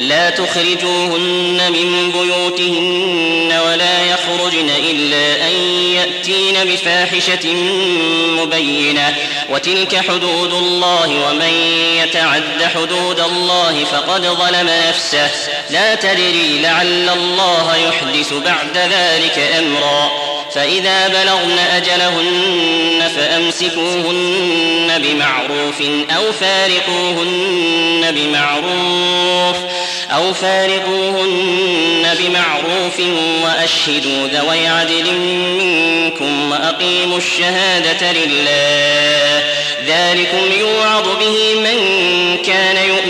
لا تخرجوهن من بيوتهن ولا يخرجن إلا أن يأتين بفاحشة مبينة. وتلك حدود الله ومن يتعد حدود الله فقد ظلم نفسه. لا تدري لعل الله يحدث بعد ذلك أمرا. فإذا بلغن أجلهن فأمسكوهن بمعروف أو فارقوهن بمعروف. أو فارقوهن بمعروف وأشهدوا ذوي عدل منكم وأقيموا الشهادة لله. ذلكم يوعظ به من كان يؤمن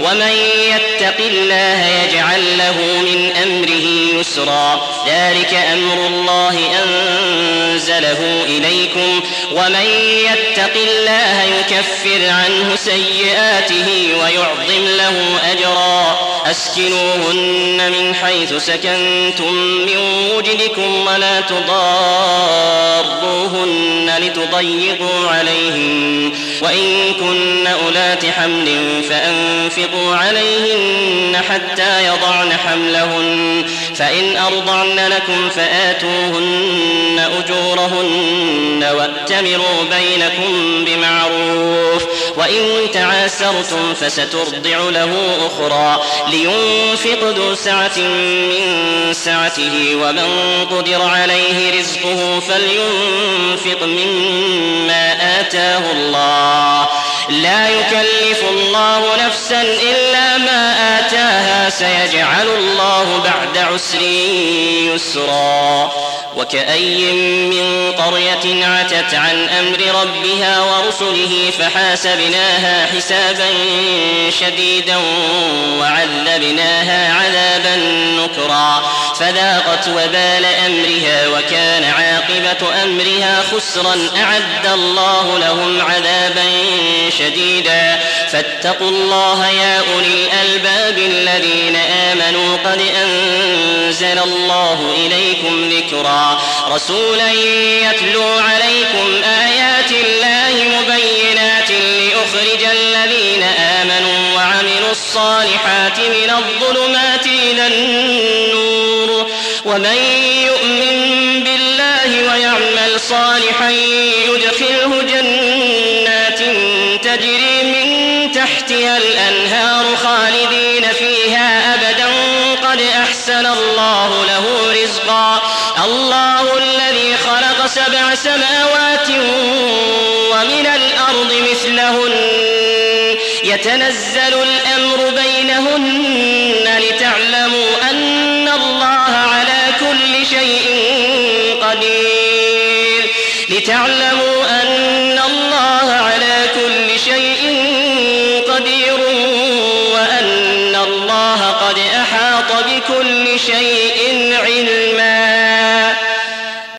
ومن يتق الله يجعل له من أمره يسرا. ذلك أمر الله أنزله إليكم. ومن يتق الله يكفر عنه سيئاته ويعظم له أجرا. أسكنوهن من حيث سكنتم من وجدكم ولا تضاروهن لتضيقوا عليهن وإن كن أولات حمل فأنفقوا عليهن حتى يضعن حملهن فإن أرضعن لكم فآتوهن أجورهن وأتمروا بينكم بمعروف وإن تعاسرتم فسترضع له أخرى لينفق ذو سعة من سعته ومن قدر عليه رزقه فلينفق مما آتاه الله. لا يكلف الله نفسا إلا ما آتاها سيجعل الله بعد عسر يسرا. وكأي من قرية عتت عن أمر ربها ورسله فحاسبناها حسابا شديدا وعذبناها عذابا نكرا. فذاقت وبال أمرها وكان عاقبة أمرها خسرا أعد الله لهم عذابا شديدا. فاتقوا الله يا أولي الألباب الذين آمنوا. قد أنزل الله إليكم ذكرا. رسولا يتلو عليكم آيات الله مبينات ليخرج الذين آمنوا وعملوا الصالحات من الظلمات إلى النور. ومن يؤمن بالله ويعمل صالحا يدخله جنات تجري من تحتها الأنهار خالدين فيها أبدا. قد أحسن الله له رزقا. الله الذي خلق سبع سماوات ومن الأرض مثلهن. يتنزل الأمر بينهن لتعلموا أن الله على كل شيء قدير. لتعلموا أن بكل شيء علما